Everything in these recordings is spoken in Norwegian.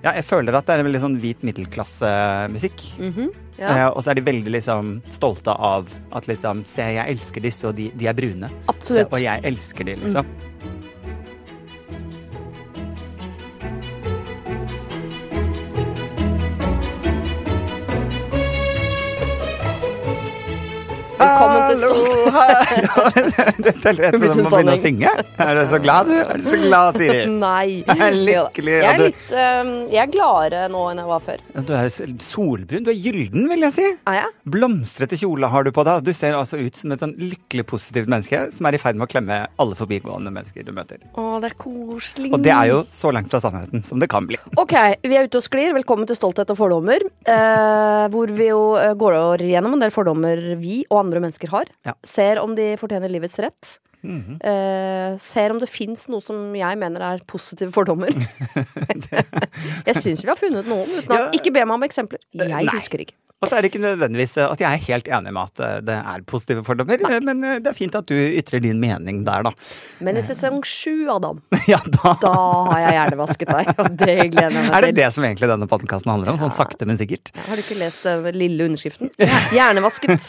Ja, jeg føler at det er en veldig sånn hvit middelklassemusikk. Ja, Eh, og så er de veldig liksom stolte av at liksom Se, jeg elsker disse, og de, de er brune. Se, og jeg elsker de, liksom. Velkommen til Stolt. Dette er rett og slett Begynte man å synge. Er du så glad, du? Er du så glad, Siri? Nei. Lykkelig, Jeg er du- litt um, Jeg er gladere nå enn jeg var før. Du er solbrun. Du er gylden, vil jeg si. Ah, ja? Blomstrete kjole har du på deg. Du ser altså ut som et sånn lykkelig positivt menneske som er i ferd med å klemme alle forbigående mennesker du møter. Å, det er koselig. Og det er jo så langt fra sannheten som det kan bli. Ok, vi er ute og sklir. Velkommen til Stolthet og fordommer. Eh, hvor vi jo eh, går gjennom en del fordommer vi og andre mennesker har. Ja. Ser om de fortjener livets rett. Mhm. Eh, ser om det fins noe som jeg mener er positive fordommer. jeg syns vi har funnet noen. Uten at, Ja. Ikke be meg om eksempler. Jeg nei. husker ikke. Og så er det ikke nødvendigvis eh, at jeg er helt enig med at eh, det er positive fordommer, Nei. men eh, det er fint at du ytrer din mening der, da. Men i sesong sju, Adam, Ja, da da har jeg hjernevasket deg. Og det gleder jeg meg er det til. det som egentlig denne podkasten handler om, sånn sakte, men sikkert. Har du ikke lest den lille underskriften? Hjernevasket.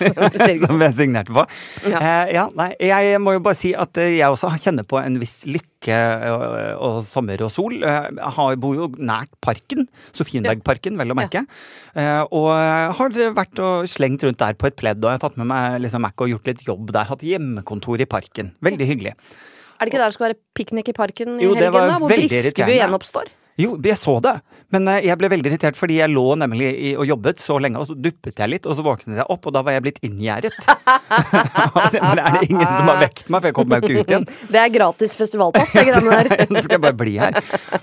Som jeg signerte på. Ja. Eh, ja, nei, jeg må jo bare si at eh, jeg også kjenner på en viss lykke og, og sommer og sol. Eh, Jeg har, bor jo nært parken, Sofienbergparken, vel å merke. Ja. og har vært og slengt rundt der på et pledd, og jeg har tatt med meg liksom Mac og gjort litt jobb der. Hatt hjemmekontor i parken. Veldig hyggelig. Er det ikke der det skal være piknik i parken i Jo, helgen, da? Hvor Briskeby gjenoppstår? Jo, jeg så det, men eh, jeg ble veldig irritert fordi jeg lå nemlig i, og jobbet så lenge, og så duppet jeg litt, og så våknet jeg opp, og da var jeg blitt inngjerdet. Altså, men er det ingen som har vekt meg, for jeg kommer meg jo ikke ut igjen. Det er gratis festivalpass, det greiene der. Nå skal jeg bare bli her.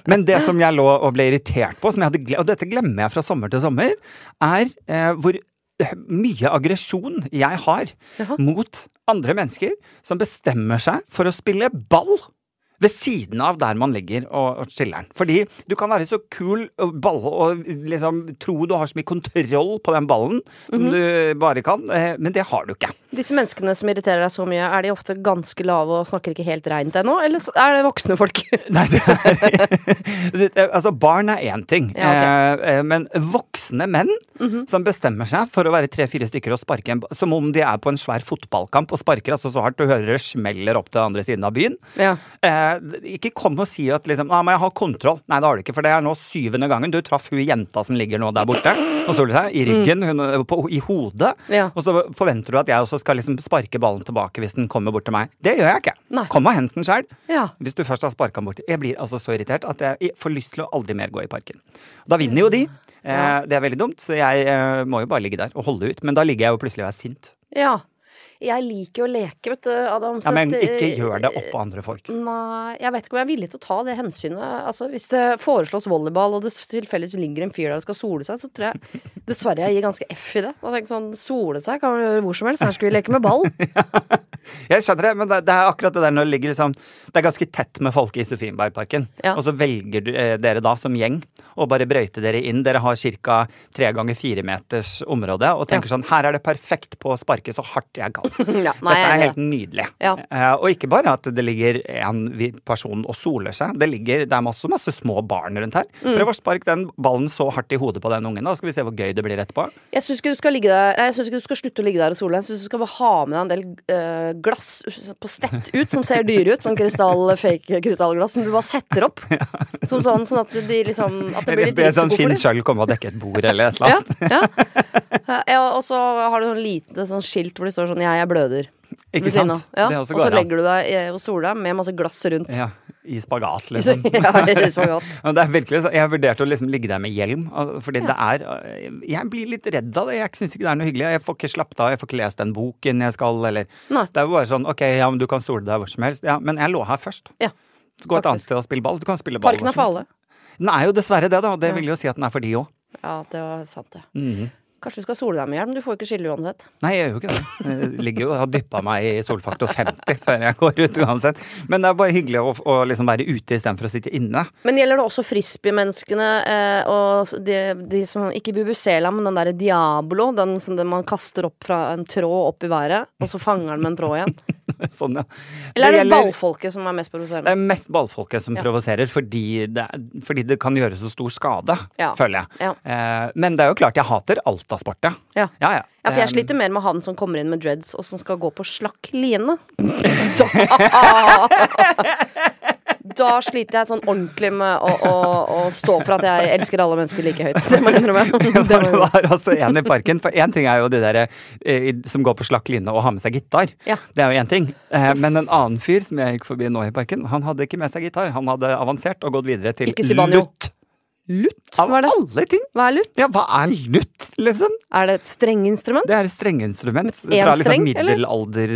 Men det som jeg lå og ble irritert på, som jeg hadde gle- og dette glemmer jeg fra sommer til sommer, er eh, hvor mye aggresjon jeg har Jaha. mot andre mennesker som bestemmer seg for å spille ball. Ved siden av der man ligger og, og chiller'n. Fordi du kan være så kul og balle og liksom tro du har så mye kontroll på den ballen som Mhm. du bare kan, eh, men det har du ikke. Disse menneskene som irriterer deg så mye, er de ofte ganske lave og snakker ikke helt reint ennå, eller er det voksne folk? Nei, det er Altså, barn er én ting, Ja, okay. eh, eh, men voksne menn som bestemmer seg for å være tre-fire stykker og sparke en ball, Som om de er på en svær fotballkamp og sparker altså så hardt du hører det smeller opp til andre siden av byen. Ja. Eh, ikke kom og si at liksom, ah, men jeg har kontroll. Nei, det har du ikke, for det er nå syvende gangen. Du traff hun jenta som ligger nå der borte, og så i ryggen, hun, på, i hodet. Ja. Og så forventer du at jeg også skal liksom sparke ballen tilbake hvis den kommer bort til meg. Det gjør jeg ikke. Nei. Kom og hent den sjøl. Ja. Hvis du først har sparka den bort. Jeg blir altså så irritert at jeg får lyst til å aldri mer gå i parken. Da vinner jo de. Eh, det er veldig dumt, så jeg eh, må jo bare ligge der og holde ut. Men da ligger jeg jo plutselig og er sint. ja. Jeg liker jo å leke, vet du, Adam. Ja, men ikke eh, gjør det oppå andre folk. Nei, jeg vet ikke om jeg er villig til å ta det hensynet. Altså, Hvis det foreslås volleyball, og det tilfeldigvis ligger en fyr der og skal sole seg, så tror jeg dessverre jeg gir ganske F i det. Da tenker jeg sånn, Sole seg kan man gjøre hvor som helst. Her skal vi leke med ball. Jeg skjønner det, men det, er akkurat det der når det ligger liksom Det er ganske tett med folk i Sofienbergparken. Ja. Og så velger du, eh, dere da som gjeng å bare brøyte dere inn. Dere har ca. tre ganger fire meters område og tenker sånn Her er det perfekt på å sparke så hardt jeg kan. Ja, nei, Dette er helt nydelig. Ja. Uh, og ikke bare at det ligger en person og soler seg. Det, ligger, det er masse, masse små barn rundt her. Mm. Prøv å sparke den ballen så hardt i hodet på den ungen, da skal vi se hvor gøy det blir etterpå. Jeg syns ikke, ikke du skal slutte å ligge der og sole. Jeg syns du skal bare ha med deg en del uh, glass på stett ut som ser dyre ut. Sånn krystall, fake krystallglass som du bare setter opp. Som sånn, sånn at, de liksom, at det blir litt sånn risiko for Finn dem. sjøl komme og dekke et bord eller et eller Ja, annet. ja. ja, og så har du sånn lite sånn skilt hvor det står sånn 'Jeg er bløder'. Ikke sant? Ja. Og så legger du deg og soler deg med masse glass rundt. Ja, I spagat, liksom. ja, det er spagat. Det er virkelig, jeg har vurdert å liksom ligge der med hjelm, Fordi fordi det er Jeg blir litt redd av det. Jeg syns ikke det er noe hyggelig. Jeg får ikke slappet av, jeg får ikke lest den boken jeg skal, eller Nei. Det er jo bare sånn ok, ja, men du kan stole deg hvor som helst. Ja, men jeg lå her først. Ja, gå et annet sted og spille ball. Du kan spille ball Parken er for alle. Den er jo dessverre det, da. Og det Ja. vil jo si at den er for de òg. Ja, det var sant, det. Mhm. Kanskje du skal sole deg med hjelm? Du får jo ikke skille uansett. Nei, jeg gjør jo ikke det. Jeg ligger jo og har dyppa meg i solfaktor 50 før jeg går ut uansett. Men det er bare hyggelig å, å liksom være ute istedenfor å sitte inne. Men gjelder det også frisbee-menneskene eh, og de, de som Ikke Bubusela, men den derre Diablo, den som man kaster opp fra en tråd opp i været, og så fanger den med en tråd igjen? sånn, ja. Eller er det gjelder- ballfolket som er mest provoserende? Det er mest ballfolket som Ja. provoserer, fordi det, fordi det kan gjøre så stor skade, Ja. føler jeg. Eh, men det er jo klart, jeg hater alt av sport, ja. Ja. Ja, ja. Ja, for jeg Eh, sliter mer med han som kommer inn med dreads og som skal gå på slakk line. Da, sliter jeg sånn ordentlig med å, å, å stå for at jeg elsker alle mennesker like høyt. Det må jeg innrømme. Det var altså en i parken. For én ting er jo de der eh, som går på slakk line og har med seg gitar. Ja. Det er jo én ting. Eh, men en annen fyr som jeg gikk forbi nå i parken, han hadde ikke med seg gitar. Han hadde avansert og gått videre til lutt. Lutt? Av Hva er det? alle ting! Hva er lutt? Ja, hva er lutt, liksom? Er det et strenginstrument? Det er et strengeinstrument. En Fra liksom streng, eller? middelalder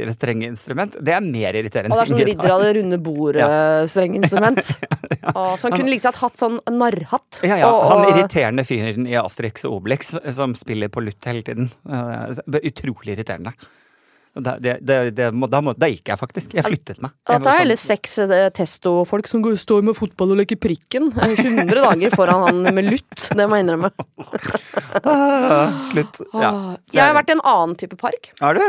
eh, strengeinstrument. Det er mer irriterende Og det er sånn ridder av det runde bordet-strenginstrument. Så han kunne like godt hatt sånn narrhatt. Ja, ja. og- Han irriterende fyren i Asterix og Obelix som spiller på lutt hele tiden. Eh, Utrolig irriterende. Det, det, det, må- da, må, da gikk jeg faktisk. Jeg flyttet meg. Jeg tar er heller sånn- seks eh, testo-folk som går, står med fotball og leker prikken. eh, 100 dager foran han med lutt. Det må jeg innrømme. Ah, Slutt. Ja. Åh. Jeg har vært i en annen type park. Er du?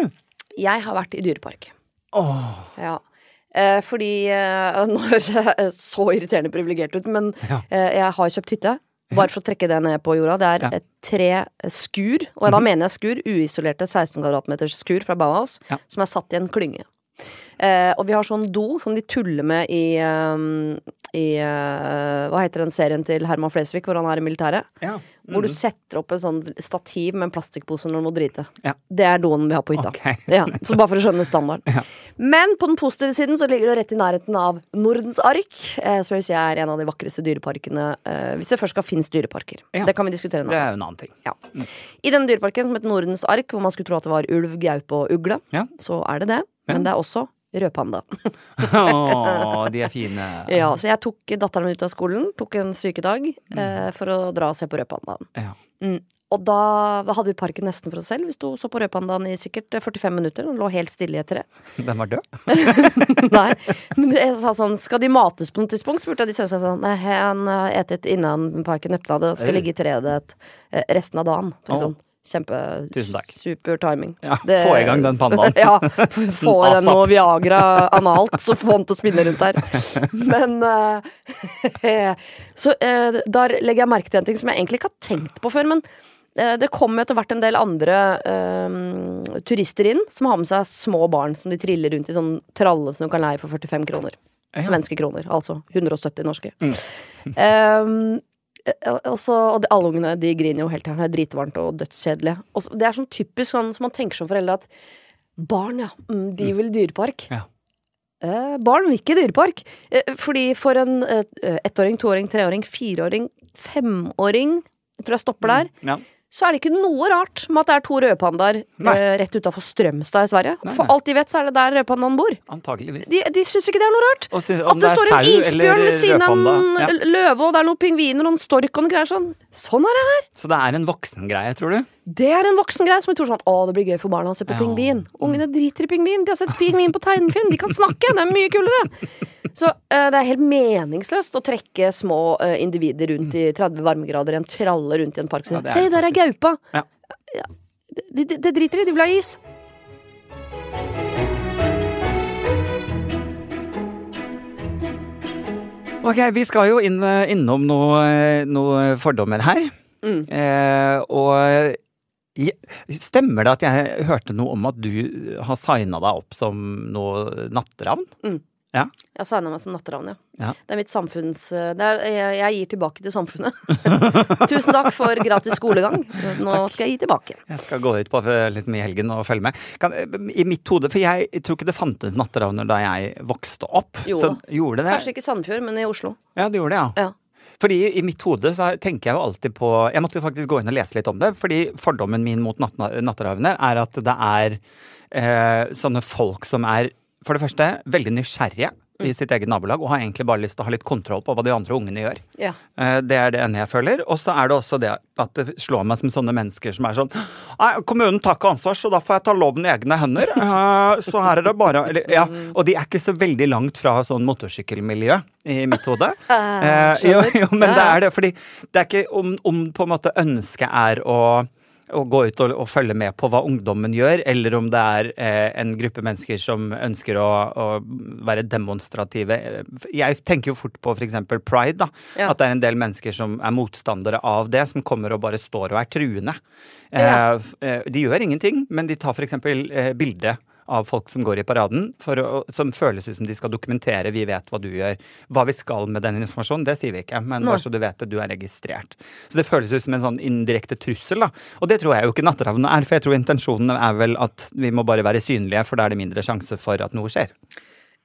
Jeg har vært i dyrepark. Oh. Ja. Eh, fordi eh, Nå høres jeg så irriterende privilegert ut, men Ja. eh, jeg har kjøpt hytte. Bare for å trekke det ned på jorda. Det er Ja. Mhm. tre skur, og da mener jeg skur, uisolerte 16 kvadratmeters skur fra Bauhaus, Ja. som er satt i en klynge. Eh, og vi har sånn do som de tuller med i, um, i uh, Hva heter den serien til Herman Flesvig, hvor han er i militæret? ja. Hvor du setter opp en sånn stativ med en plastikkpose når du må drite. Ja. Det er doen vi har på hytta. Okay. Ja, så bare for å skjønne standarden. Men på den positive siden så ligger det rett i nærheten av Nordens Ark, eh, som jeg si er en av de vakreste dyreparkene. Eh, hvis det først skal finnes dyreparker. Ja. Det kan vi diskutere nå. Det er jo en annen ting. Ja. I denne dyreparken som heter Nordens Ark, hvor man skulle tro at det var ulv, gaupe og ugle, Ja. så er det det. Men det er også rødpanda. Åh, de er fine. Ja, så jeg tok datteren min ut av skolen, tok en sykedag Mm. eh, for å dra og se på rødpandaen. Ja. Mm. Og da hadde vi parken nesten for oss selv. Vi sto og så på rødpandaen i sikkert 45 minutter. Den lå helt stille i et tre. Den var død? Nei, men jeg sa sånn Skal de mates på noe tidspunkt? Spurte jeg de sønnene sånn. Nei, han har etet innan parken åpna. Det skal ligge i treet et, eh, resten av dagen. Å. Sånn. Kjempe Tusen takk. super timing. Ja, få i gang den pandaen. ja, få i den noe Viagra analt, så få den til å spinne rundt der. Men uh, Så uh, der legger jeg merke til en ting som jeg egentlig ikke har tenkt på før, men uh, det kommer etter hvert en del andre turister inn som har med seg små barn som de triller rundt i sånn tralle som du kan leie for 45 kroner. Ja. Svenske kroner, altså 170 norske. Um, eh, og så, de, alle ungene de griner jo helt til det er dritvarmt og dødskjedelig. Også, det er sånn typisk sånn som man tenker som foreldre at barn, ja, mm, de vil dyrepark. Ja. Eh, barn vil ikke dyrepark. Eh, fordi for en eh, ettåring, toåring, treåring, fireåring, femåring Jeg tror jeg stopper der. Ja. Så er det ikke noe rart med at det er to rødpandaer Nei. eh, rett utafor Strømstad i Sverige. Nei, For alt de vet, så er det der rødpandaen bor. Antageligvis. De, de syns ikke det er noe rart. Og sy- At det, det står en isbjørn ved siden av en. Ja. løve, og det er noen pingviner og noen stork og noen greier sånn. Sånn er det her. Så det er en voksengreie, tror du? Det er en voksen greie som jeg tror sånn Å, det blir gøy for barna å se på Ja. pingvin. Ungene driter i pingvin. De har sett pingvin på tegnefilm. De kan snakke. Det er mye kulere. Så uh, det er helt meningsløst å trekke små uh, individer rundt i 30 varmegrader i en tralle rundt i en park. Så, Ja, er Se, der er gaupa! Ja. Ja, Det de, de driter i. De vil ha is. Ok, vi skal jo inn, innom noen noe fordommer her. Mm. Eh, og stemmer det at jeg hørte noe om at du har signa deg opp som noe natteravn? Mm. Ja. Jeg signa meg som natteravn, ja. Ja. Det er mitt samfunns... eh, Det er, jeg, jeg gir tilbake til samfunnet. Tusen takk for gratis skolegang. Nå skal jeg gi tilbake. Jeg skal gå ut på eh, liksom, i helgen og følge med. Kan, I mitt hode, for jeg tror ikke det fantes natteravner da jeg vokste opp. Jo så, gjorde det det Kanskje ikke Sandefjord, men i Oslo. Ja, det gjorde det, ja. Ja. Fordi i mitt hode så tenker jeg jo alltid på Jeg måtte jo faktisk gå inn og lese litt om det. Fordi fordommen min mot natt natteravner er at det er eh, sånne folk som er for det første veldig nysgjerrige. I sitt eget nabolag og har egentlig bare lyst til å ha litt kontroll på hva de andre ungene gjør. Ja. Eh, Det er det ene jeg føler. Og så er det også det at det slår meg som sånne mennesker som er sånn Nei, kommunen tar ikke ansvar, så da får jeg ta loven i egne hender. Eh, Så her er det bare eller, Ja. Og de er ikke så veldig langt fra sånn motorsykkelmiljø i mitt hode. Eh, jo, jo, men det er det, fordi det er ikke om, om på en måte ønsket er å å gå ut og, og følge med på hva ungdommen gjør, eller om det er eh, en gruppe mennesker som ønsker å, å være demonstrative. Jeg tenker jo fort på f.eks. pride. da, Ja. At det er en del mennesker som er motstandere av det, som kommer og bare står og er truende. Ja. Eh, eh, de gjør ingenting, men de tar f.eks. Eh, bilde av folk som går i paraden, for å, som føles ut som de skal dokumentere 'vi vet hva du gjør'. Hva vi skal med den informasjonen, det sier vi ikke, men bare så du vet det, du er registrert. Så det føles ut som en sånn indirekte trussel, da. Og det tror jeg jo ikke Natteravnene er, for jeg tror intensjonen er vel at vi må bare være synlige, for da er det mindre sjanse for at noe skjer.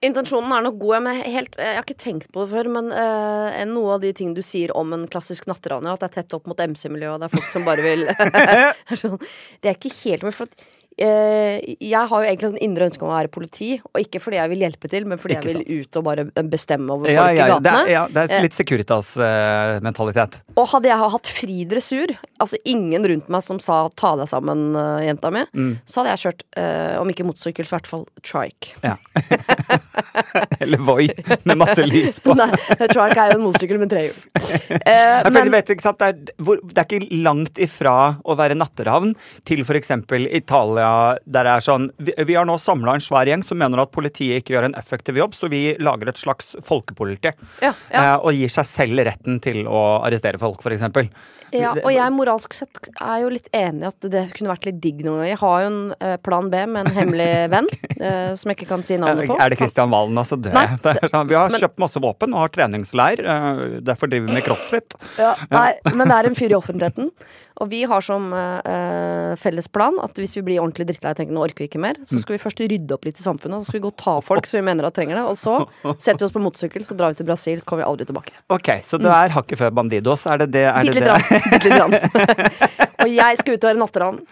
Intensjonen er nok god, Jeg, helt, jeg har ikke tenkt på det før. Men eh, noe av de ting du sier om en klassisk natteraner, at det er tett opp mot MC-miljøet, og det er folk som bare vil Det er sånn, Det er ikke helt mulig. for at jeg har jo egentlig sånn indre ønske om å være politi, og ikke fordi jeg vil hjelpe til, men fordi jeg vil ut og bare bestemme over folk Ja, ja, i det gatene. er, ja, det er litt Securitas-mentalitet. Og hadde jeg hatt fri dressur, altså ingen rundt meg som sa 'ta deg sammen, uh, jenta mi', Mm. så hadde jeg kjørt, uh, om ikke motorsykkel, så i hvert fall trike. ja. Eller Voi, med masse lys på. Nei, trike er jo en motorsykkel med tre hjul. Eh, Jeg føler, men- vet, ikke sant? Det, er, hvor, det er ikke langt ifra å være natteravn til f.eks. Italia, der er sånn Vi, vi har nå samla en svær gjeng som mener at politiet ikke gjør en effektiv jobb, så vi lager et slags folkepoliti. Ja, ja. Eh, og gir seg selv retten til å arrestere folk, f.eks. Ja, og jeg moralsk sett er jo litt enig i at det kunne vært litt digg noen ganger. Jeg har jo en eh, plan B med en hemmelig venn, eh, som jeg ikke kan si navnet på. Er det Kristian Valen også Det, Nei, Det er sånn, vi har men- kjøpt masse våpen og har treningsleir. eh, derfor driver vi med crossfit. Ja, nei, men det er en fyr i offentligheten. Og vi har som eh, felles plan at hvis vi blir ordentlig drittlei og tenker nå orker vi ikke mer, så skal vi først rydde opp litt i samfunnet. Så skal vi gå og ta folk som vi mener at trenger det. Og så setter vi oss på motorsykkel, så drar vi til Brasil, så kommer vi aldri tilbake. Ok, så du er hakket før Bandidos? Er det det? Er litt Bitte lite grann. og jeg skal ut og være natteravn.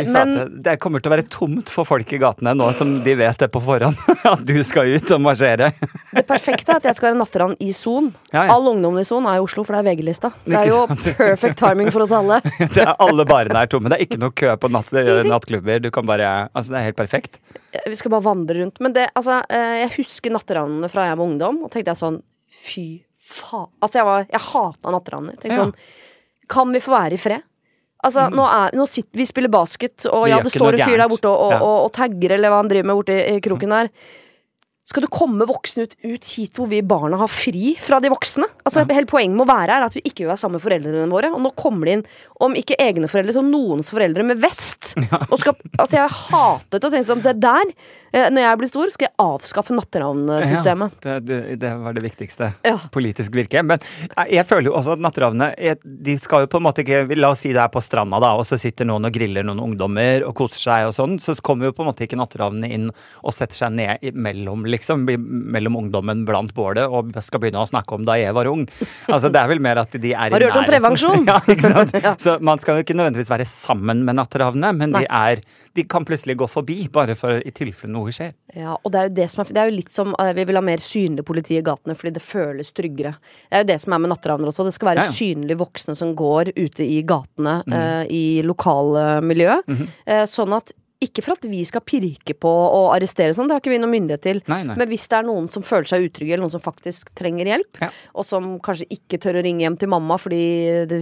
Men- det kommer til å være tomt for folk i gatene nå som de vet det på forhånd. At du skal ut og marsjere. Det perfekte er at jeg skal være natteravn i Son. Ja, ja. All ungdommen i Son er i Oslo, for det er VG-lista. Så det er jo perfect timing for oss alle. Det er alle barene er tomme. Det er ikke noe kø på natt, nattklubber. Du kan bare Altså, det er helt perfekt. Vi skal bare vandre rundt. Men det, altså, eh, jeg husker natteravnene fra jeg var ungdom, og tenkte jeg sånn Fy faen. Altså, jeg, var, jeg hata natteravner. Tenkte Ja. sånn Kan vi få være i fred? Altså, nå, er, nå sitter vi spiller basket, og ja, det står en fyr der borte og, og, og, og tagger, eller hva han driver med borti i kroken der. Skal du komme voksne ut, ut hit hvor vi barna har fri fra de voksne? Altså, Hele poenget med å være her er at vi ikke vil være sammen med foreldrene våre. Og nå kommer det inn, om ikke egne foreldre, så noens foreldre med vest. Og skal, altså Jeg hatet å tenke sånn Det der, eh, når jeg blir stor, skal jeg avskaffe natteravnsystemet. Ja, det, det, det var det viktigste. Ja. Politisk virke. Men jeg jeg føler jo også at natteravnene De skal jo på en måte ikke La oss si det er på stranda, da, og så sitter noen og griller noen ungdommer og koser seg og sånn. Så kommer jo på en måte ikke natteravnene inn og setter seg ned mellom, liksom. I- Mellom ungdommen blant bålet og skal begynne å snakke om da jeg var ung. Altså Det er vel mer at de er Har du hørt om prevensjon? ja, ikke sant? Ja. Så man skal jo ikke nødvendigvis være sammen med natteravnene, men de, er, de kan plutselig gå forbi, bare for i tilfelle noe skjer. Ja, og det er jo det som er Det er jo litt som eh, vi vil ha mer synlig politi i gatene fordi det føles tryggere. Det er jo det som er med natteravner også. Det skal være Ja, ja. synlig voksne som går ute i gatene mm. uh, i lokalmiljøet. eh, sånn at ikke for at vi skal pirke på og arrestere sånn, det har ikke vi noe myndighet til. Nei, nei. Men hvis det er noen som føler seg utrygge, eller noen som faktisk trenger hjelp, Ja. og som kanskje ikke tør å ringe hjem til mamma fordi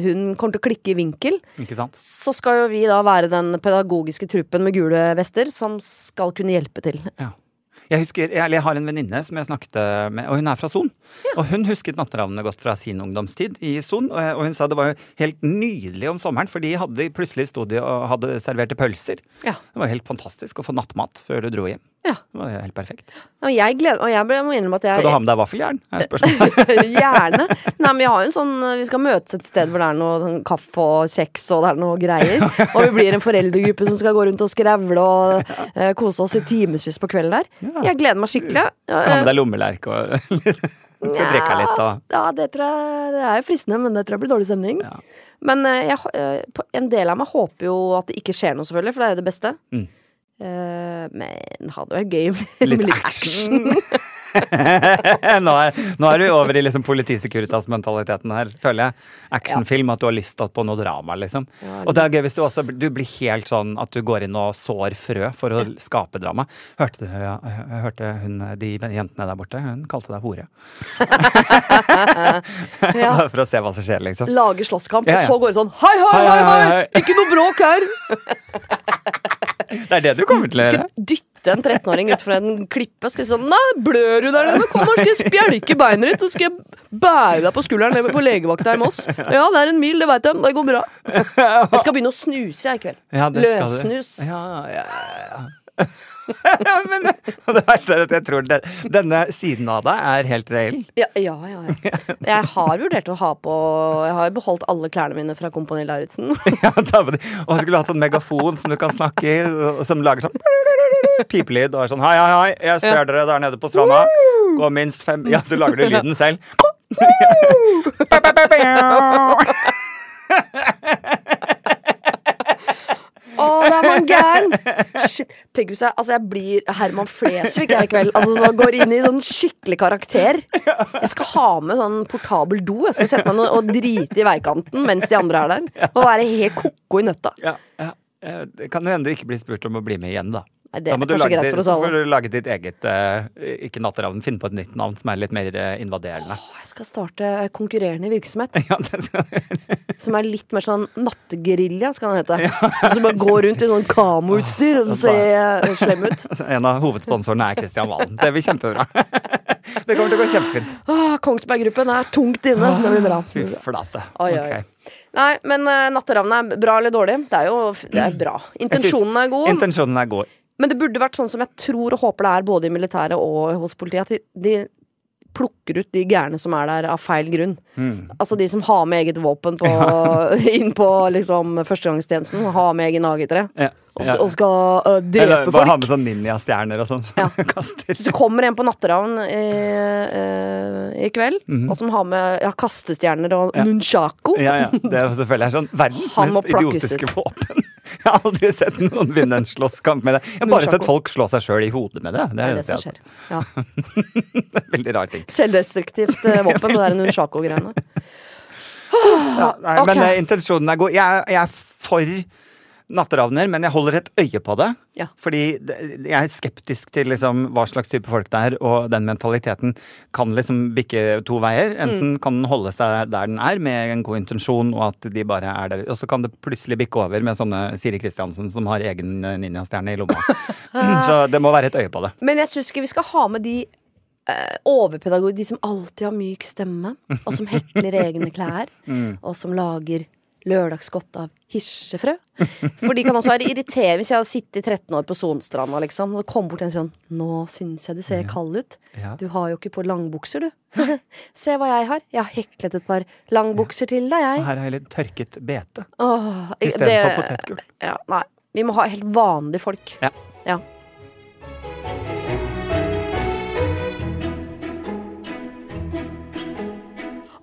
hun kommer til å klikke i vinkel, så skal jo vi da være den pedagogiske truppen med gule vester som skal kunne hjelpe til. Ja. Jeg husker, jeg, jeg har en venninne som jeg snakket med, og hun er fra Son. Og hun husket natteravnene godt fra sin ungdomstid i Son. Og, og hun sa det var jo helt nydelig om sommeren, for de hadde plutselig stod de og hadde serverte pølser. Ja. Det var helt fantastisk å få nattmat før du dro hjem. Ja. Det var helt perfekt. Og jeg gleder Og jeg må innrømme at jeg Skal du ha med deg vaffeljern? Er spørsmålet. Gjerne. Nei, men vi har jo en sånn Vi skal møtes et sted hvor det er noe sånn kaffe og kjeks og det er noe greier. Og vi blir en foreldregruppe som skal gå rundt og skrevle og uh, kose oss i timevis på kvelden der. Ja. Jeg gleder meg skikkelig. Skal ha med deg lommelerke og få drikke litt og Ja, det tror jeg Det er jo fristende, men det tror jeg blir dårlig stemning. Ja. Men eh, jeg, eh, en del av meg håper jo at det ikke skjer noe, selvfølgelig, for det er jo det beste. Mm. Eh, men det hadde vært gøy med Litt litt action. nå, er, nå er du over i liksom politisekuritas-mentaliteten her, føler jeg. Actionfilm, at du har lyst på noe drama, liksom. Ja, og det er gøy hvis du også du blir helt sånn at du går inn og sår frø for å skape drama. Hørte du, ja, hørte hun, de jentene der borte, hun kalte deg hore. Ja. For å se hva som skjer, liksom. Lager slåsskamp, og så går det sånn hei! hei, hei, hei. Ikke noe bråk her! Det er det du kommer til å gjøre. Skal dytte en 13-åring utfor en klippe. og skulle sånn Nei, blør du der nede? Kom her, skal spjelke beinet ditt, og skal jeg bære deg på skulderen ned på legevakta i Moss. Ja, det er en mil, det veit jeg. Det går bra. Jeg skal begynne å snuse, jeg, i kveld. Ja. Løssnus. Ja, ja, ja. men det verste er at jeg tror det, denne siden av deg er helt reell. Ja, ja, ja, ja. Jeg har vurdert å ha på Jeg har beholdt alle klærne mine fra Kompani Lauritzen. Ja, og jeg skulle hatt sånn megafon som du kan snakke i, som lager sånn pipelyd. Og er sånn hei, hei, hei, jeg ser dere der nede på stranda. Gå minst fem Ja, så lager du lyden selv. Å, det er man gæren! Shit. Tenk hvis jeg Altså, jeg blir Herman Flesvig jeg i kveld. Altså, så går inn i sånn skikkelig karakter. Jeg skal ha med sånn portabel do. Jeg skal sette meg ned og drite i veikanten mens de andre er der. Og være helt ko-ko i nøtta. Ja, ja. Eh, Det kan hende du ikke blir spurt om å bli med igjen, da. Det er kanskje greit for oss alle. Da må du lage ditt eget eh, Ikke Natteravn, finne på et nytt navn som er litt mer invaderende. Åh, Jeg skal starte konkurrerende virksomhet. Ja, det skal du gjøre. Som er litt mer sånn nattegerilja, skal den hete. Ja. Som bare går rundt i sånn kamoutstyr og ser eh, slem ut. En av hovedsponsorene er Kristian Valen. Det blir kjempebra. Det kommer til å gå kjempefint. Åh, Kongsberg-gruppen er tungt inne. Det blir bra. Fy flate. Oi, oi. Okay. Nei, men uh, Natteravnet er bra eller dårlig? Det er jo det er bra. Intensjonen er god. Intensjonen er god. Men det burde vært sånn som jeg tror og håper det er både i militæret og hos politiet. At de, plukker ut de gærne som er der av feil grunn. Altså de som har med eget våpen på, inn på liksom førstegangstjenesten. Har med egen AG3. Ja. Og Ja. og skal øh, Eller folk. bare ha med sånn ninjastjerner og sånn. Ja. Så kommer en på Natteravn i, uh, i kveld, og som har med ja, kastestjerner og Ja. nunchako. Ja, ja. Det er selvfølgelig er sånn verdens mest idiotiske våpen. Jeg har aldri sett noen vinne en slåsskamp med det. Jeg har bare sett folk slå seg sjøl i hodet med det. Det er det som skjer. Ja. Det er Veldig rar ting. Selvdestruktivt eh, våpen, det der nunchako-greiene. Ja, nei, ok. Men eh, intensjonen er god. Jeg, jeg er for natteravner, men jeg holder et øye på det. Ja. Fordi jeg er skeptisk til liksom, hva slags type folk det er, og den mentaliteten kan liksom bikke to veier. Enten kan den holde seg der den er, med en god intensjon, og at de bare er der. Og så kan det plutselig bikke over med sånne Siri Kristiansen som har egen eh, ninjastjerne i lomma. så det må være et øye på det. Men jeg syns ikke vi skal ha med de eh, overpedagoger, de som alltid har myk stemme, og som hekler egne klær, og som lager lørdagsgodt av hirsefrø. For de kan også være irriterende hvis jeg har sittet 13 år på Sonstranda, liksom, og det kommer bort en sånn 'Nå syns jeg du ser kald ut. Du har jo ikke på langbukser, du.' 'Se hva jeg har. Jeg har heklet et par langbukser til deg, Og jeg.' her har jeg litt tørket bete istedenfor potetgull. Ja, nei. Vi må ha helt vanlige folk. Ja. ja.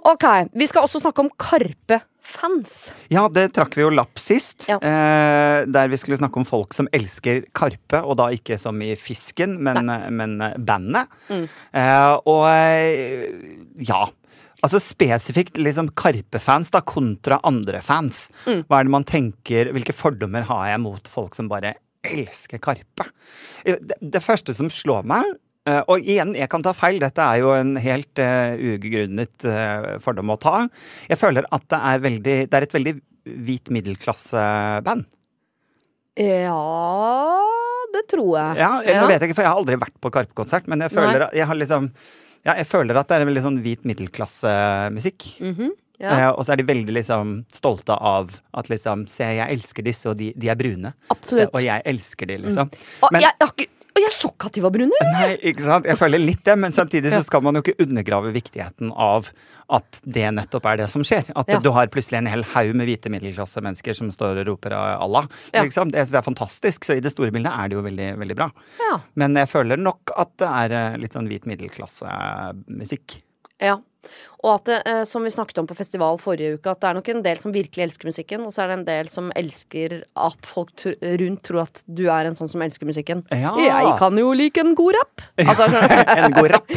Ok, vi skal også snakke om Karpe-fans. Ja, det trakk vi jo lapp sist. Ja. Eh, der vi skulle snakke om folk som elsker Karpe, og da ikke som i fisken, men, men eh, bandet. Mm. Eh, og eh, ja. Altså spesifikt liksom Karpe-fans da, kontra andre fans. Mm. Hva er det man tenker, Hvilke fordommer har jeg mot folk som bare elsker Karpe? Eh, Det, det første som slår meg eh, og igjen, jeg kan ta feil, dette er jo en helt uh, ugrunnet uh, fordom å ta. Jeg føler at det er, veldig, det er et veldig hvit middelklasseband. Ja, det tror jeg. Ja, jeg, Nå vet jeg ikke, for jeg har aldri vært på Karpe-konsert, men jeg føler, at- jeg har liksom, ja, jeg føler at det er en veldig sånn hvit middelklassemusikk. Mhm, ja. Eh, og så er de veldig liksom stolte av at liksom Se, jeg elsker disse, og de, de er brune. Absolutt. Se, og jeg elsker de, liksom. Og Men- jeg, jeg, har ikke- og jeg så ikke at de var brune! Nei, ikke sant? Jeg føler litt det, men samtidig så skal man jo ikke undergrave viktigheten av at det nettopp er det som skjer. At Ja. du har plutselig en hel haug med hvite middelklassemennesker som står og roper Allah. Ja. Liksom. Det, er fantastisk, så i det store bildet er det jo veldig, veldig bra. Ja. Men jeg føler nok at det er eh, litt sånn hvit middelklassemusikk. ja. Og at det, eh, som vi snakket om på festival forrige uke, at det er nok en del som virkelig elsker musikken, og så er det en del som elsker at folk rundt tror at du er en sånn som elsker musikken. Ja. Jeg kan jo like en god rapp. Altså. En god rapp.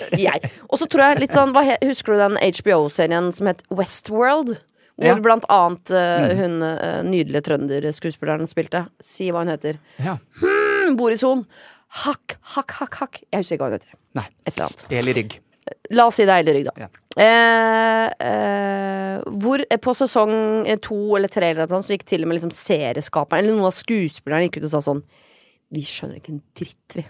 Og så tror jeg litt sånn Husker du den HBO-serien som het Westworld? Hvor Ja. Blant annet uh, hun uh, nydelige trønderskuespilleren spilte. Si hva hun heter. Ja. Hmm, i son. Hakk, hakk, hakk, hakk. Jeg husker ikke hva hun heter. Nei. Et eller annet. Eli Rygg. La oss si det er Elderygg, da. Ja. Eh, eh, hvor eh, på sesong eh, to eller tre eller noe så gikk til og med liksom serieskaperen eller noen av skuespillerne gikk ut og sa sånn Vi skjønner ikke en dritt, vi.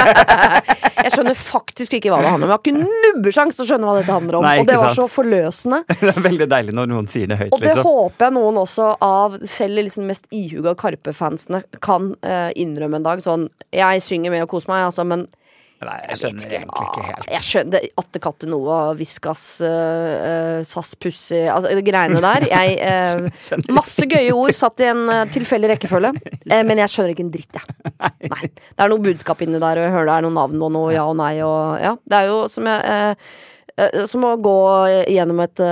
jeg skjønner faktisk ikke hva det handler om. Jeg har ikke nubbesjans til å skjønne hva dette handler om. Nei, og det var var så forløsende. Det er veldig deilig når noen sier det høyt, Og det liksom. håper jeg noen også av selv liksom mest ihuga Karpe-fansene kan eh, innrømme en dag. Sånn Jeg synger med og koser meg, altså, men Nei, jeg skjønner vet egentlig ikke helt. Jeg skjønner Atte Katte Noah, Viskas, uh, SAS Pussy Altså greiene der. Jeg, uh, masse gøye ord satt i en uh, tilfeldig rekkefølge. Uh, men jeg skjønner ikke en dritt, jeg. Nei. Det er noe budskap inni der, og jeg hører det er noen navn og noe ja og nei og Ja. Det er jo som jeg eh, eh, Som å gå gjennom et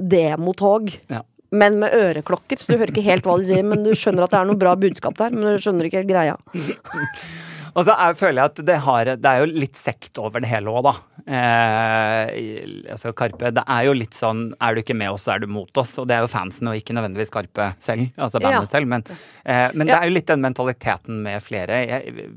demotog. Ja. Men med øreklokker, så du hører ikke helt hva de sier. Men du skjønner at det er noe bra budskap der, men du skjønner ikke helt greia. Og så er, føler jeg at det, har, det er jo litt sekt over det hele òg, da. Eh, altså Karpe Det er jo litt sånn Er du ikke med oss, så er du mot oss. Og det er jo fansen, og ikke nødvendigvis Karpe selv. Altså bandet Ja. selv. Men, eh, men det er jo litt den mentaliteten med flere. Jeg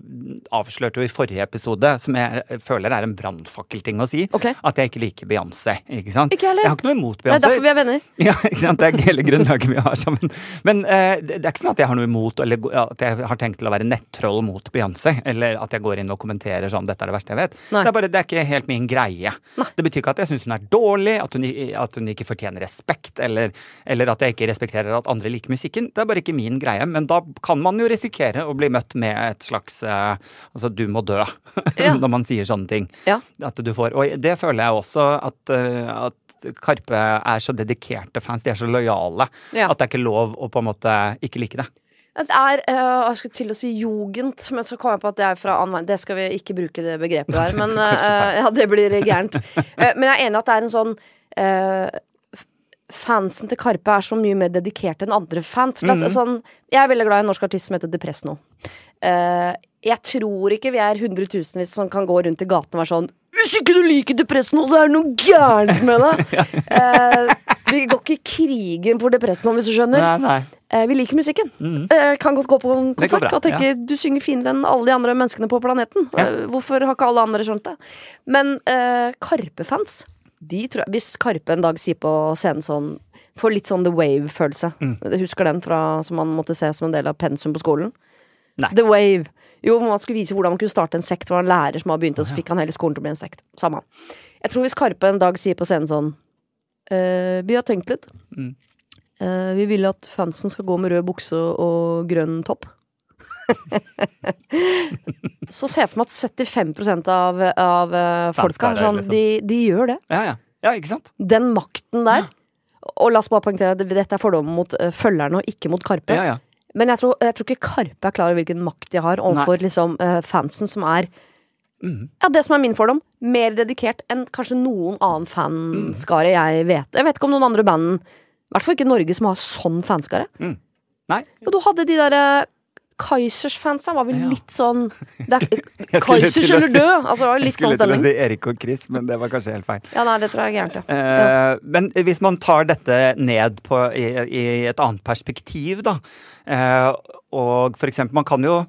avslørte jo i forrige episode, som jeg føler er en brannfakkelting å si, okay. at jeg ikke liker Beyoncé. Ikke sant? Ikke heller. Jeg har ikke noe imot Det er derfor vi er venner. Ja, ikke sant? Det er hele grunnlaget vi har sammen. Men eh, det det er ikke sånn at jeg har noe imot, eller at jeg har tenkt til å være nettroll mot Beyoncé. Eller at jeg går inn og kommenterer sånn 'dette er det verste jeg vet'. Nei. Det er bare, det er ikke helt min greie. Det betyr ikke at jeg syns hun er dårlig, at hun, at hun ikke fortjener respekt, eller, eller at jeg ikke respekterer at andre liker musikken. Det er bare ikke min greie. Men da kan man jo risikere å bli møtt med et slags eh, Altså, du må dø, Ja. når man sier sånne ting. Ja. At du får, og det føler jeg også at, eh, at Karpe er så dedikerte fans. De er så lojale Ja. at det er ikke lov å på en måte ikke like det. Det er øh, Jeg skulle til å si jugend, men så kom jeg på at det er fra annen verden. Det skal vi ikke bruke det begrepet der, men øh, ja, det blir gærent. Eh, men jeg er enig i at det er en sånn øh, Fansen til Karpe er så mye mer dedikert enn andre fans. Mm -hmm. sånn, jeg er veldig glad i en norsk artist som heter Depress nå. Uh, jeg tror ikke vi er hundretusenvis som kan gå rundt i gaten og være sånn Hvis ikke du liker Depresno, så er det noe gærent med deg! Eh, vi går ikke i krigen for depressen, hvis du skjønner. Nei, nei. Eh, vi liker musikken. Mm. kan godt gå på en konsert bra, og tenke du synger finere enn alle de andre menneskene på planeten. Ja. hvorfor har ikke alle andre skjønt det? Men eh, Karpe-fans, de tror jeg Hvis Karpe en dag sier på scenen sånn Får litt sånn The Wave-følelse. Mm. Husker den fra, som man måtte se som en del av pensum på skolen? Nei. The Wave. Jo, man skulle vise hvordan man kunne starte en sekt. Det var en lærer som hadde begynt, og så fikk han hele skolen til å bli en sekt. Samme. Jeg tror hvis Karpe en dag sier på scenen sånn eh, Vi har tenkt litt. Mm. Eh, vi vil at fansen skal gå med rød bukse og grønn topp. så ser jeg for meg at 75 av, av eh, folka sånn, liksom. de, de gjør det. Ja, ja. ja, ikke sant? Den makten der. Og la oss bare poengtere at dette er fordommen mot eh, følgerne og ikke mot Karpe. Ja, ja. Men jeg tror, jeg tror ikke Karpe er klar over hvilken makt de har overfor liksom, eh, fansen, som er Mhm. Ja, det som er min fordom. Mer dedikert enn kanskje noen annen fanskare jeg vet. Jeg vet ikke om noen andre band, i hvert fall ikke Norge, som har sånn fanskare. Nei. Jo, du hadde de derre Kaizers-fansa var vel Ja. litt sånn er, Jeg Kaizers eller død! Altså, det var litt sånn Skulle til å si Erik og Chris, men det var kanskje helt feil. Ja, nei, det tror jeg er gærent, ja. Eh, Men hvis man tar dette ned på, i, i et annet perspektiv, da, uh, og for eksempel Man kan jo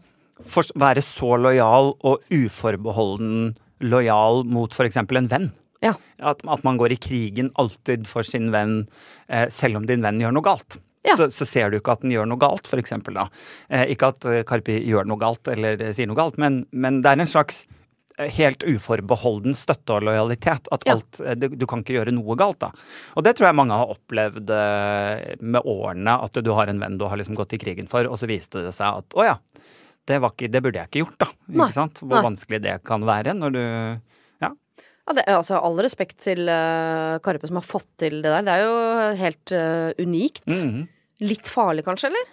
for, være så lojal og uforbeholden lojal mot eksempel en venn. Ja. At, at man går i krigen alltid for sin venn, eh, selv om din venn gjør noe galt. Ja. Så, så ser du ikke at den gjør noe galt, for eksempel. Da. Eh, ikke at eh, Karpi gjør noe galt eller eh, sier noe galt, men, men det er en slags eh, helt uforbeholden støtte og lojalitet. At Ja. alt, du, du kan ikke gjøre noe galt, da. Og det tror jeg mange har opplevd med årene, at du har en venn du har liksom gått i krigen for, og så viste det seg at å ja, det, var ikke, det burde jeg ikke gjort, da. Nei. Ikke sant? Hvor Nei. vanskelig det kan være når du Ja. Det, altså, all respekt til uh, Karpe som har fått til det der. Det er jo helt uh, unikt. Mhm. Litt farlig, kanskje, eller?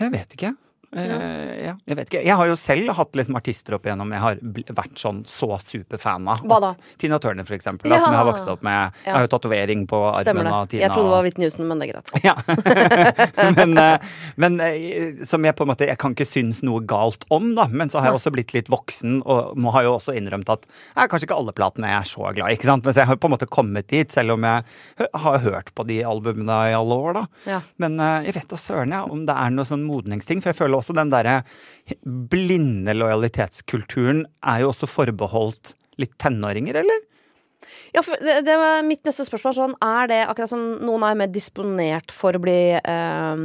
Jeg vet ikke. Eh, ja. Jeg vet ikke. Jeg har jo selv hatt liksom artister opp igjennom jeg har vært sånn så superfan av. Hva da? Tina Turner, for eksempel, da, som jeg har vokst opp med. Jeg har jo tatovering på armen av Tina. Jeg trodde det var Whitney Houston, men det er greit. ja. men eh, men eh, som jeg på en måte Jeg kan ikke synes noe galt om, da. Men så har jeg også blitt litt voksen, og må har jo også innrømt at jeg, kanskje ikke alle platene jeg er så glad i. ikke sant? Men så jeg har på en måte kommet dit, selv om jeg har hørt på de albumene i alle år, da. Ja. Men jeg vet da søren, ja, om det er noe sånn modningsting. For jeg føler også den derre blinde lojalitetskulturen er jo også forbeholdt litt tenåringer, eller? Ja, det, det var mitt neste spørsmål. Sånn, er det akkurat som noen er mer disponert for å bli eh,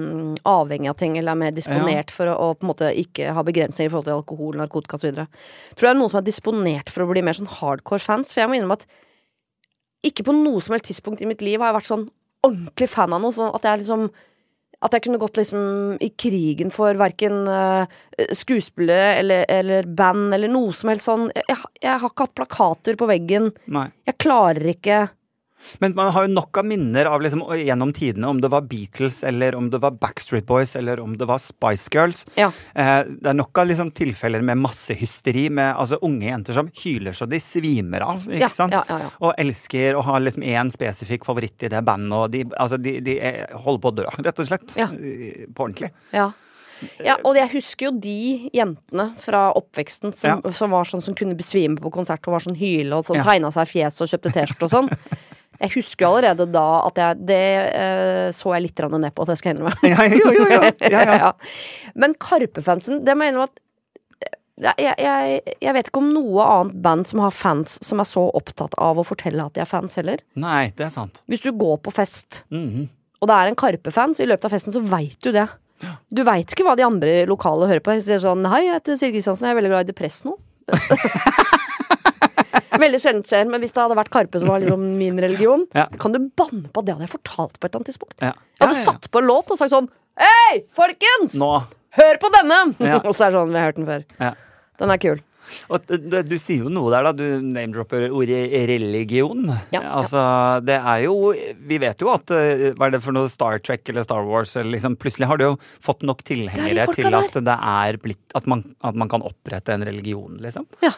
avhengig av ting, eller er mer disponert for å, å på en måte ikke ha begrensninger i forhold til alkohol, narkotika osv.? Tror du det er noen som er disponert for å bli mer sånn hardcore fans? For jeg må innrømme at ikke på noe som helst tidspunkt i mitt liv har jeg vært sånn ordentlig fan av noe. Sånn at jeg liksom at jeg kunne gått liksom i krigen for verken uh, skuespillere eller, eller band eller noe som helst sånn. Jeg, jeg, jeg har ikke hatt plakater på veggen. Nei. Jeg klarer ikke Men man har jo nok av minner av liksom, gjennom tidene, om det var Beatles, eller om det var Backstreet Boys, eller om det var Spice Girls. Ja. Eh, det er nok av liksom, tilfeller med massehysteri, med altså, unge jenter som hyler så de svimer av. ikke Ja, sant? ja. Og elsker å ha liksom én spesifikk favoritt i det bandet, og de, altså, de, de er, holder på å dø, rett og slett. Eh, På ordentlig. Ja. ja, og jeg husker jo de jentene fra oppveksten som, Ja. som var sånn som kunne besvime på konsert og var sånn hyle og sånn, Ja. tegna seg fjes og kjøpte T-skjorte og sånn. Jeg husker jo allerede da at jeg Det eh, så jeg litt ned på, det skal jeg innrømme. Ja, jo, jo, jo. Ja, ja. Ja. Men Karpe-fansen, det må jeg innrømme at jeg, jeg, jeg vet ikke om noe annet band som har fans som er så opptatt av å fortelle at de er fans heller. Nei, det er sant. Hvis du går på fest, Mhm. og det er en Karpe-fan, så i løpet av festen så veit du det. Du veit ikke hva de andre lokale hører på. De sier sånn Hei, jeg heter Siri Kristiansen, jeg er veldig glad i Depress nå. Veldig sjelden skjer, men hvis det hadde vært Karpe som var liksom min religion, Ja. kan du banne på at det hadde jeg fortalt på et eller annet tidspunkt. Ja. Jeg hadde Ja, ja, ja. satt på en låt og sagt sånn Hei, folkens! Nå. Hør på denne! Ja. og så er det sånn, vi har hørt den før. Ja. Den er kul. Og du sier jo noe der, da. Du name-dropper ordet religion. Ja, altså, det er jo Vi vet jo at eh, Hva er det for noe Star Trek eller Star Wars? Eller liksom, plutselig har det jo fått nok tilhengere til at det er blitt at man, at man kan opprette en religion, liksom. Ja.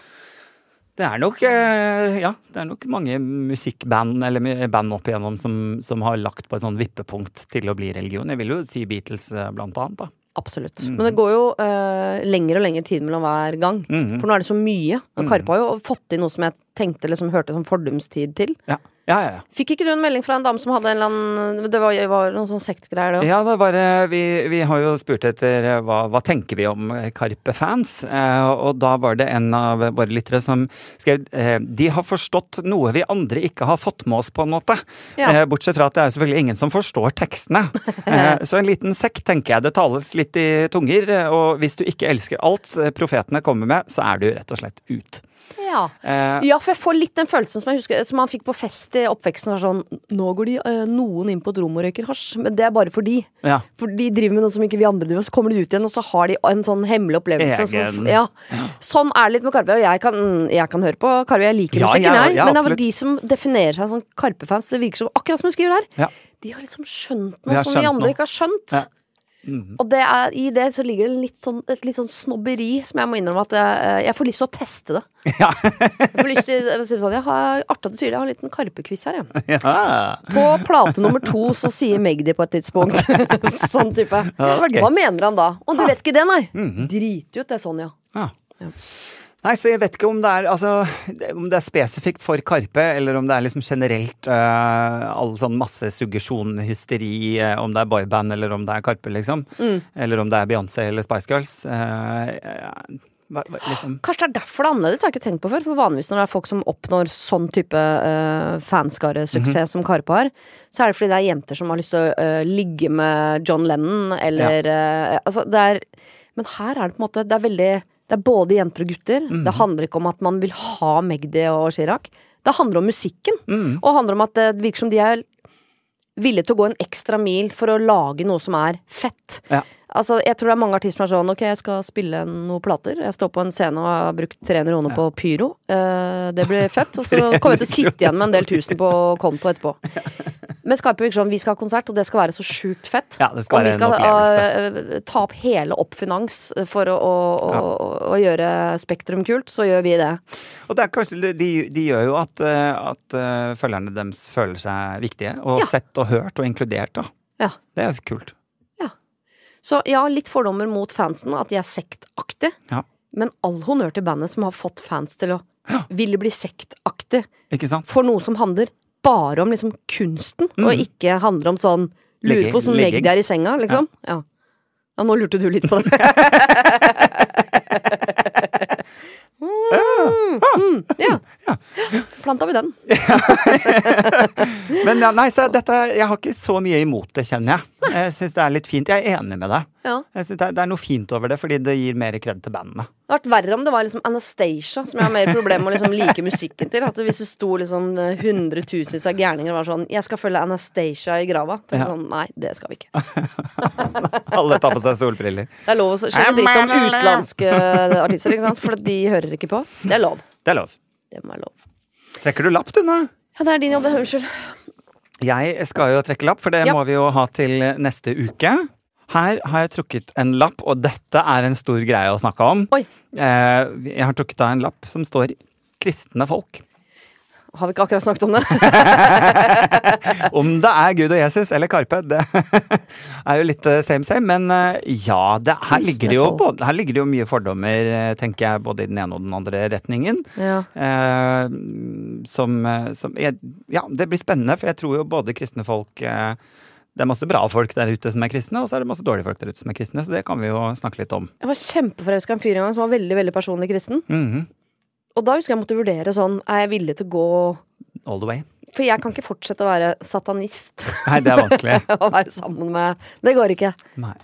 Det er nok eh, Ja, det er nok mange musikkband eller band opp igjennom som, som har lagt på et sånn vippepunkt til å bli religion. Jeg vil jo si Beatles, eh, blant annet. da. Absolutt. Mm. Men det går jo uh, lengre og lengre tid mellom hver gang. Mm. For nå er det så mye. Og Karpe har jo fått inn noe som jeg tenkte liksom hørte sånn fordumstid til. Ja, ja, ja. ja. Fikk ikke du en melding fra en dame som hadde en eller annen Det var, var noen sånn sektgreier, det òg. Ja, det var, eh, vi, vi har jo spurt etter eh, hva, hva tenker vi om eh, Karpe-fans. Eh, og da var det en av våre lyttere som skrev eh, de har forstått noe vi andre ikke har fått med oss, på en måte. Ja. Eh, bortsett fra at det er selvfølgelig ingen som forstår tekstene. Eh, så en liten sekt, tenker jeg. Det tales litt i tunger. Og hvis du ikke elsker alt profetene kommer med, så er du rett og slett ut. Ja. Eh, ja, for jeg får litt den følelsen som jeg husker Som man fikk på fest i oppveksten. Var sånn, Nå går de eh, noen inn på et rom og røyker hasj, men det er bare for de. ja. For de driver med noe som ikke vi andre driver med. Så kommer de ut igjen, og så har de en sånn hemmelig opplevelse. Som, ja. Sånn er det litt med Karpe. Og jeg kan, jeg kan høre på Karpe. Jeg liker musikken, ja, jeg. ja, men det er absolutt. de som definerer seg som Karpe-fans. Det virker som akkurat som du skriver. Ja. De har liksom skjønt noe har som vi andre noe. ikke har skjønt. Ja. Mhm. Og det er, i det så ligger det litt sånn, et litt sånn snobberi som jeg må innrømme at jeg, jeg får lyst til å teste det. Ja. Jeg får lyst til jeg sånn, jeg har, Artig at du sier det, jeg har en liten Karpe-quiz her. Jeg. ja. På plate nummer to så sier Magdi på et tidspunkt sånn type. Ja. Hva mener han da? Og du vet ikke det, nei? Drit ut det, Sonja. Ja. Nei, så jeg vet ikke om det er altså, om det er spesifikt for Karpe, eller om det er liksom generelt uh, all sånn masse suggesjon, hysteri, uh, om det er boyband eller om det er Karpe, liksom. Eller om det er Beyoncé eller Spice Girls. Uh, eh, hva, hva, liksom. Kanskje det er derfor det er annerledes, har jeg ikke tenkt på før. For vanligvis når det er folk som oppnår sånn type uh, fanskaresuksess som Karpe har, så er det fordi det er jenter som har lyst til å uh, ligge med John Lennon, eller eh, Altså, det er Men her er det på en måte Det er veldig Det er både jenter og gutter. Det handler ikke om at man vil ha Magdi og Chirag. Det handler om musikken. Og det handler om at det virker som de er villige til å gå en ekstra mil for å lage noe som er fett. Ja. Altså, jeg tror det er mange artister som er sånn Ok, jeg skal spille noen plater. Jeg står på en scene og har brukt 300 kroner på pyro. Eh, det blir fett. Og så kommer jeg til å sitte igjen med en del tusen på konto etterpå. Men Skarpe virker som vi skal ha konsert, og det skal være så sjukt fett. Ja, det skal og vi skal en skal opplevelse. uh, ta opp hele Oppfinans for å, å, å, å gjøre Spektrum kult, så gjør vi det. Og det er kanskje, de, de gjør jo at, eh, at eh, følgerne deres føler seg viktige, og Ja. sett og hørt og inkludert. da. Ja. Det er kult. Så ja, litt fordommer mot fansen, at de er sektaktige. Ja. Men all honnør til bandet som har fått fans til å ville bli sektaktig for noe som handler bare om liksom kunsten, og ikke handler om sånn Lurer på hvordan legg legging. deg i senga, liksom. Ja. ja, nå lurte du litt på det. mm, mm, ja. Planta vi den. Men ja, nei, så dette, jeg har ikke så mye imot det, kjenner jeg. Jeg syns det er litt fint. Jeg er enig med deg. Ja. Jeg synes det, er, det er noe fint over det, fordi det gir mer kred til bandene. Det hadde vært verre om det var liksom Anastacia, som jeg har mer problemer med å liksom like musikken til. At hvis det sto liksom hundretusenvis av gærninger og var sånn 'Jeg skal følge Anastacia i grava'. Så Ja. sånn, Nei, det skal vi ikke. Alle tar på seg solbriller. Det er lov å skjelle dritt om utenlandske artister, ikke sant? for de hører ikke på. Det er lov. Det er lov. Det må være lov. Trekker du lapp, du nå? Ja, det er din jobb, det. Unnskyld. Jeg skal jo trekke lapp, for det Ja. må vi jo ha til neste uke. Her har jeg trukket en lapp, og dette er en stor greie å snakke om. Oi. Eh, Jeg har trukket av en lapp som står 'kristne folk'. Har vi ikke akkurat snakket om det? Om det er Gud og Jesus eller Karpe, det er jo litt eh, same same. Men eh, ja, det, her, ligger det jo, her ligger det jo mye fordommer, tenker jeg, både i den ene og den andre retningen. Ja. Eh, som, som Ja, det blir spennende, for jeg tror jo både kristne folk eh, Det er masse bra folk der ute som er kristne, og så er det masse dårlige folk der ute som er kristne, så det kan vi jo snakke litt om. Jeg var kjempeforelska i en fyr en gang som var veldig veldig personlig kristen. Mhm. Og da husker jeg måtte vurdere sånn Er jeg villig til å gå All the way. For jeg kan ikke fortsette å være satanist Nei, det er vanskelig. å være sammen med Det går ikke. Nei.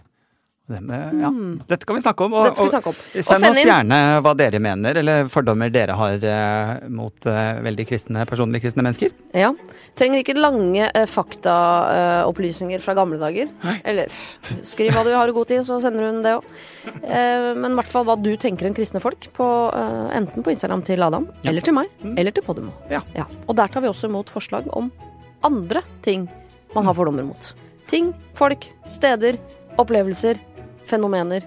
Det med, ja. Dette kan vi snakke om. Og, Dette skal vi snakke om. og send oss gjerne hva dere mener, eller fordommer dere har eh, mot eh, veldig kristne, personlig kristne mennesker. Ja. Trenger ikke lange eh, faktaopplysninger fra gamle dager. Eller pff, skriv hva du har i god tid, så sender hun det òg. Eh, men i hvert fall hva du tenker om kristne folk, på, eh, enten på Instagram til Adam, Ja. eller til meg, eller til Podimo. Ja. Og der tar vi også imot forslag om andre ting man har fordommer mot. Ting, folk, steder, opplevelser, fenomener.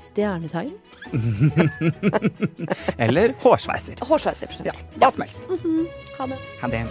Stjernetegn. Eller hårsveiser. Hårsveiser, for Ja, eksempel. hva som helst. Ha det. Ha det.